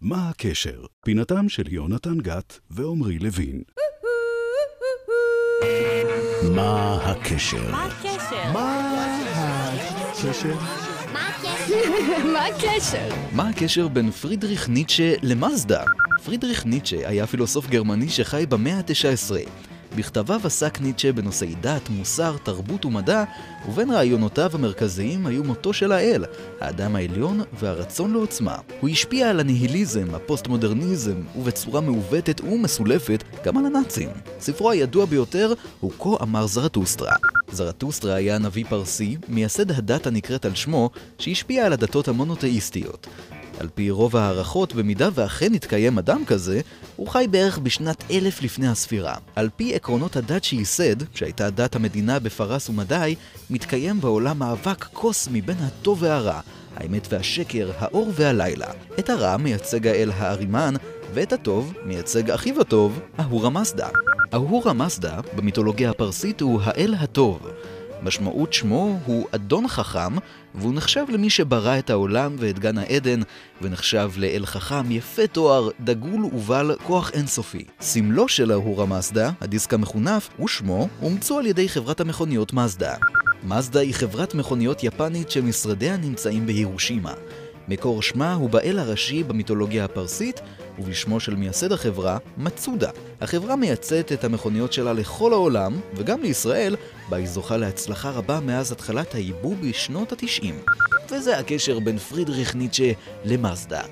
מה הקשר? פינתם של יונתן גת ועמרי לוין. מה הקשר? מה הקשר? מה הקשר? מה הקשר? מה הקשר בין פרידריך ניטשה למאזדה? פרידריך ניטשה היה פילוסוף גרמני שחי במאה ה-19. בכתביו עסק ניטשה בנושאי דת, מוסר, תרבות ומדע, ובין רעיונותיו המרכזיים היו מותו של האל, האדם העליון והרצון לעוצמה. הוא השפיע על הניהיליזם, הפוסט-מודרניזם, ובצורה מעוותת ומסולפת גם על הנאצים. ספרו הידוע ביותר הוא כה אמר זרטוסטרה. זרטוסטרה היה נביא פרסי, מייסד הדת הנקראת על שמו, שהשפיע על הדתות המונותאיסטיות. על פי רוב ההערכות, במידה ואכן התקיים אדם כזה, הוא חי בערך בשנת אלף לפני הספירה. על פי עקרונות הדת שייסד, שהייתה דת המדינה בפרס ומדי, מתקיים בעולם מאבק קוסמי בין הטוב והרע, האמת והשקר, האור והלילה. את הרע מייצג האל הארימן, ואת הטוב מייצג אחיו הטוב, אהורה מזדה. אהורה מזדה, במיתולוגיה הפרסית, הוא האל הטוב. משמעות שמו הוא אדון חכם, והוא נחשב למי שברא את העולם ואת גן העדן, ונחשב לאל חכם יפה תואר, דגול ובעל כוח אינסופי. סמלו של אהורה מזדה, הדיסק המחונף, ושמו, אומצו על ידי חברת המכוניות מזדה. מזדה היא חברת מכוניות יפנית שמשרדיה נמצאים בהירושימה. מקור שמה הוא באל הראשי במיתולוגיה הפרסית, ובשמו של מייסד החברה, מצודה. החברה מייצאת את המכוניות שלה לכל העולם, וגם לישראל, בה היא זוכה להצלחה רבה מאז התחלת הייבוא בשנות ה-90. וזה הקשר בין פרידריך ניטשה למאזדה.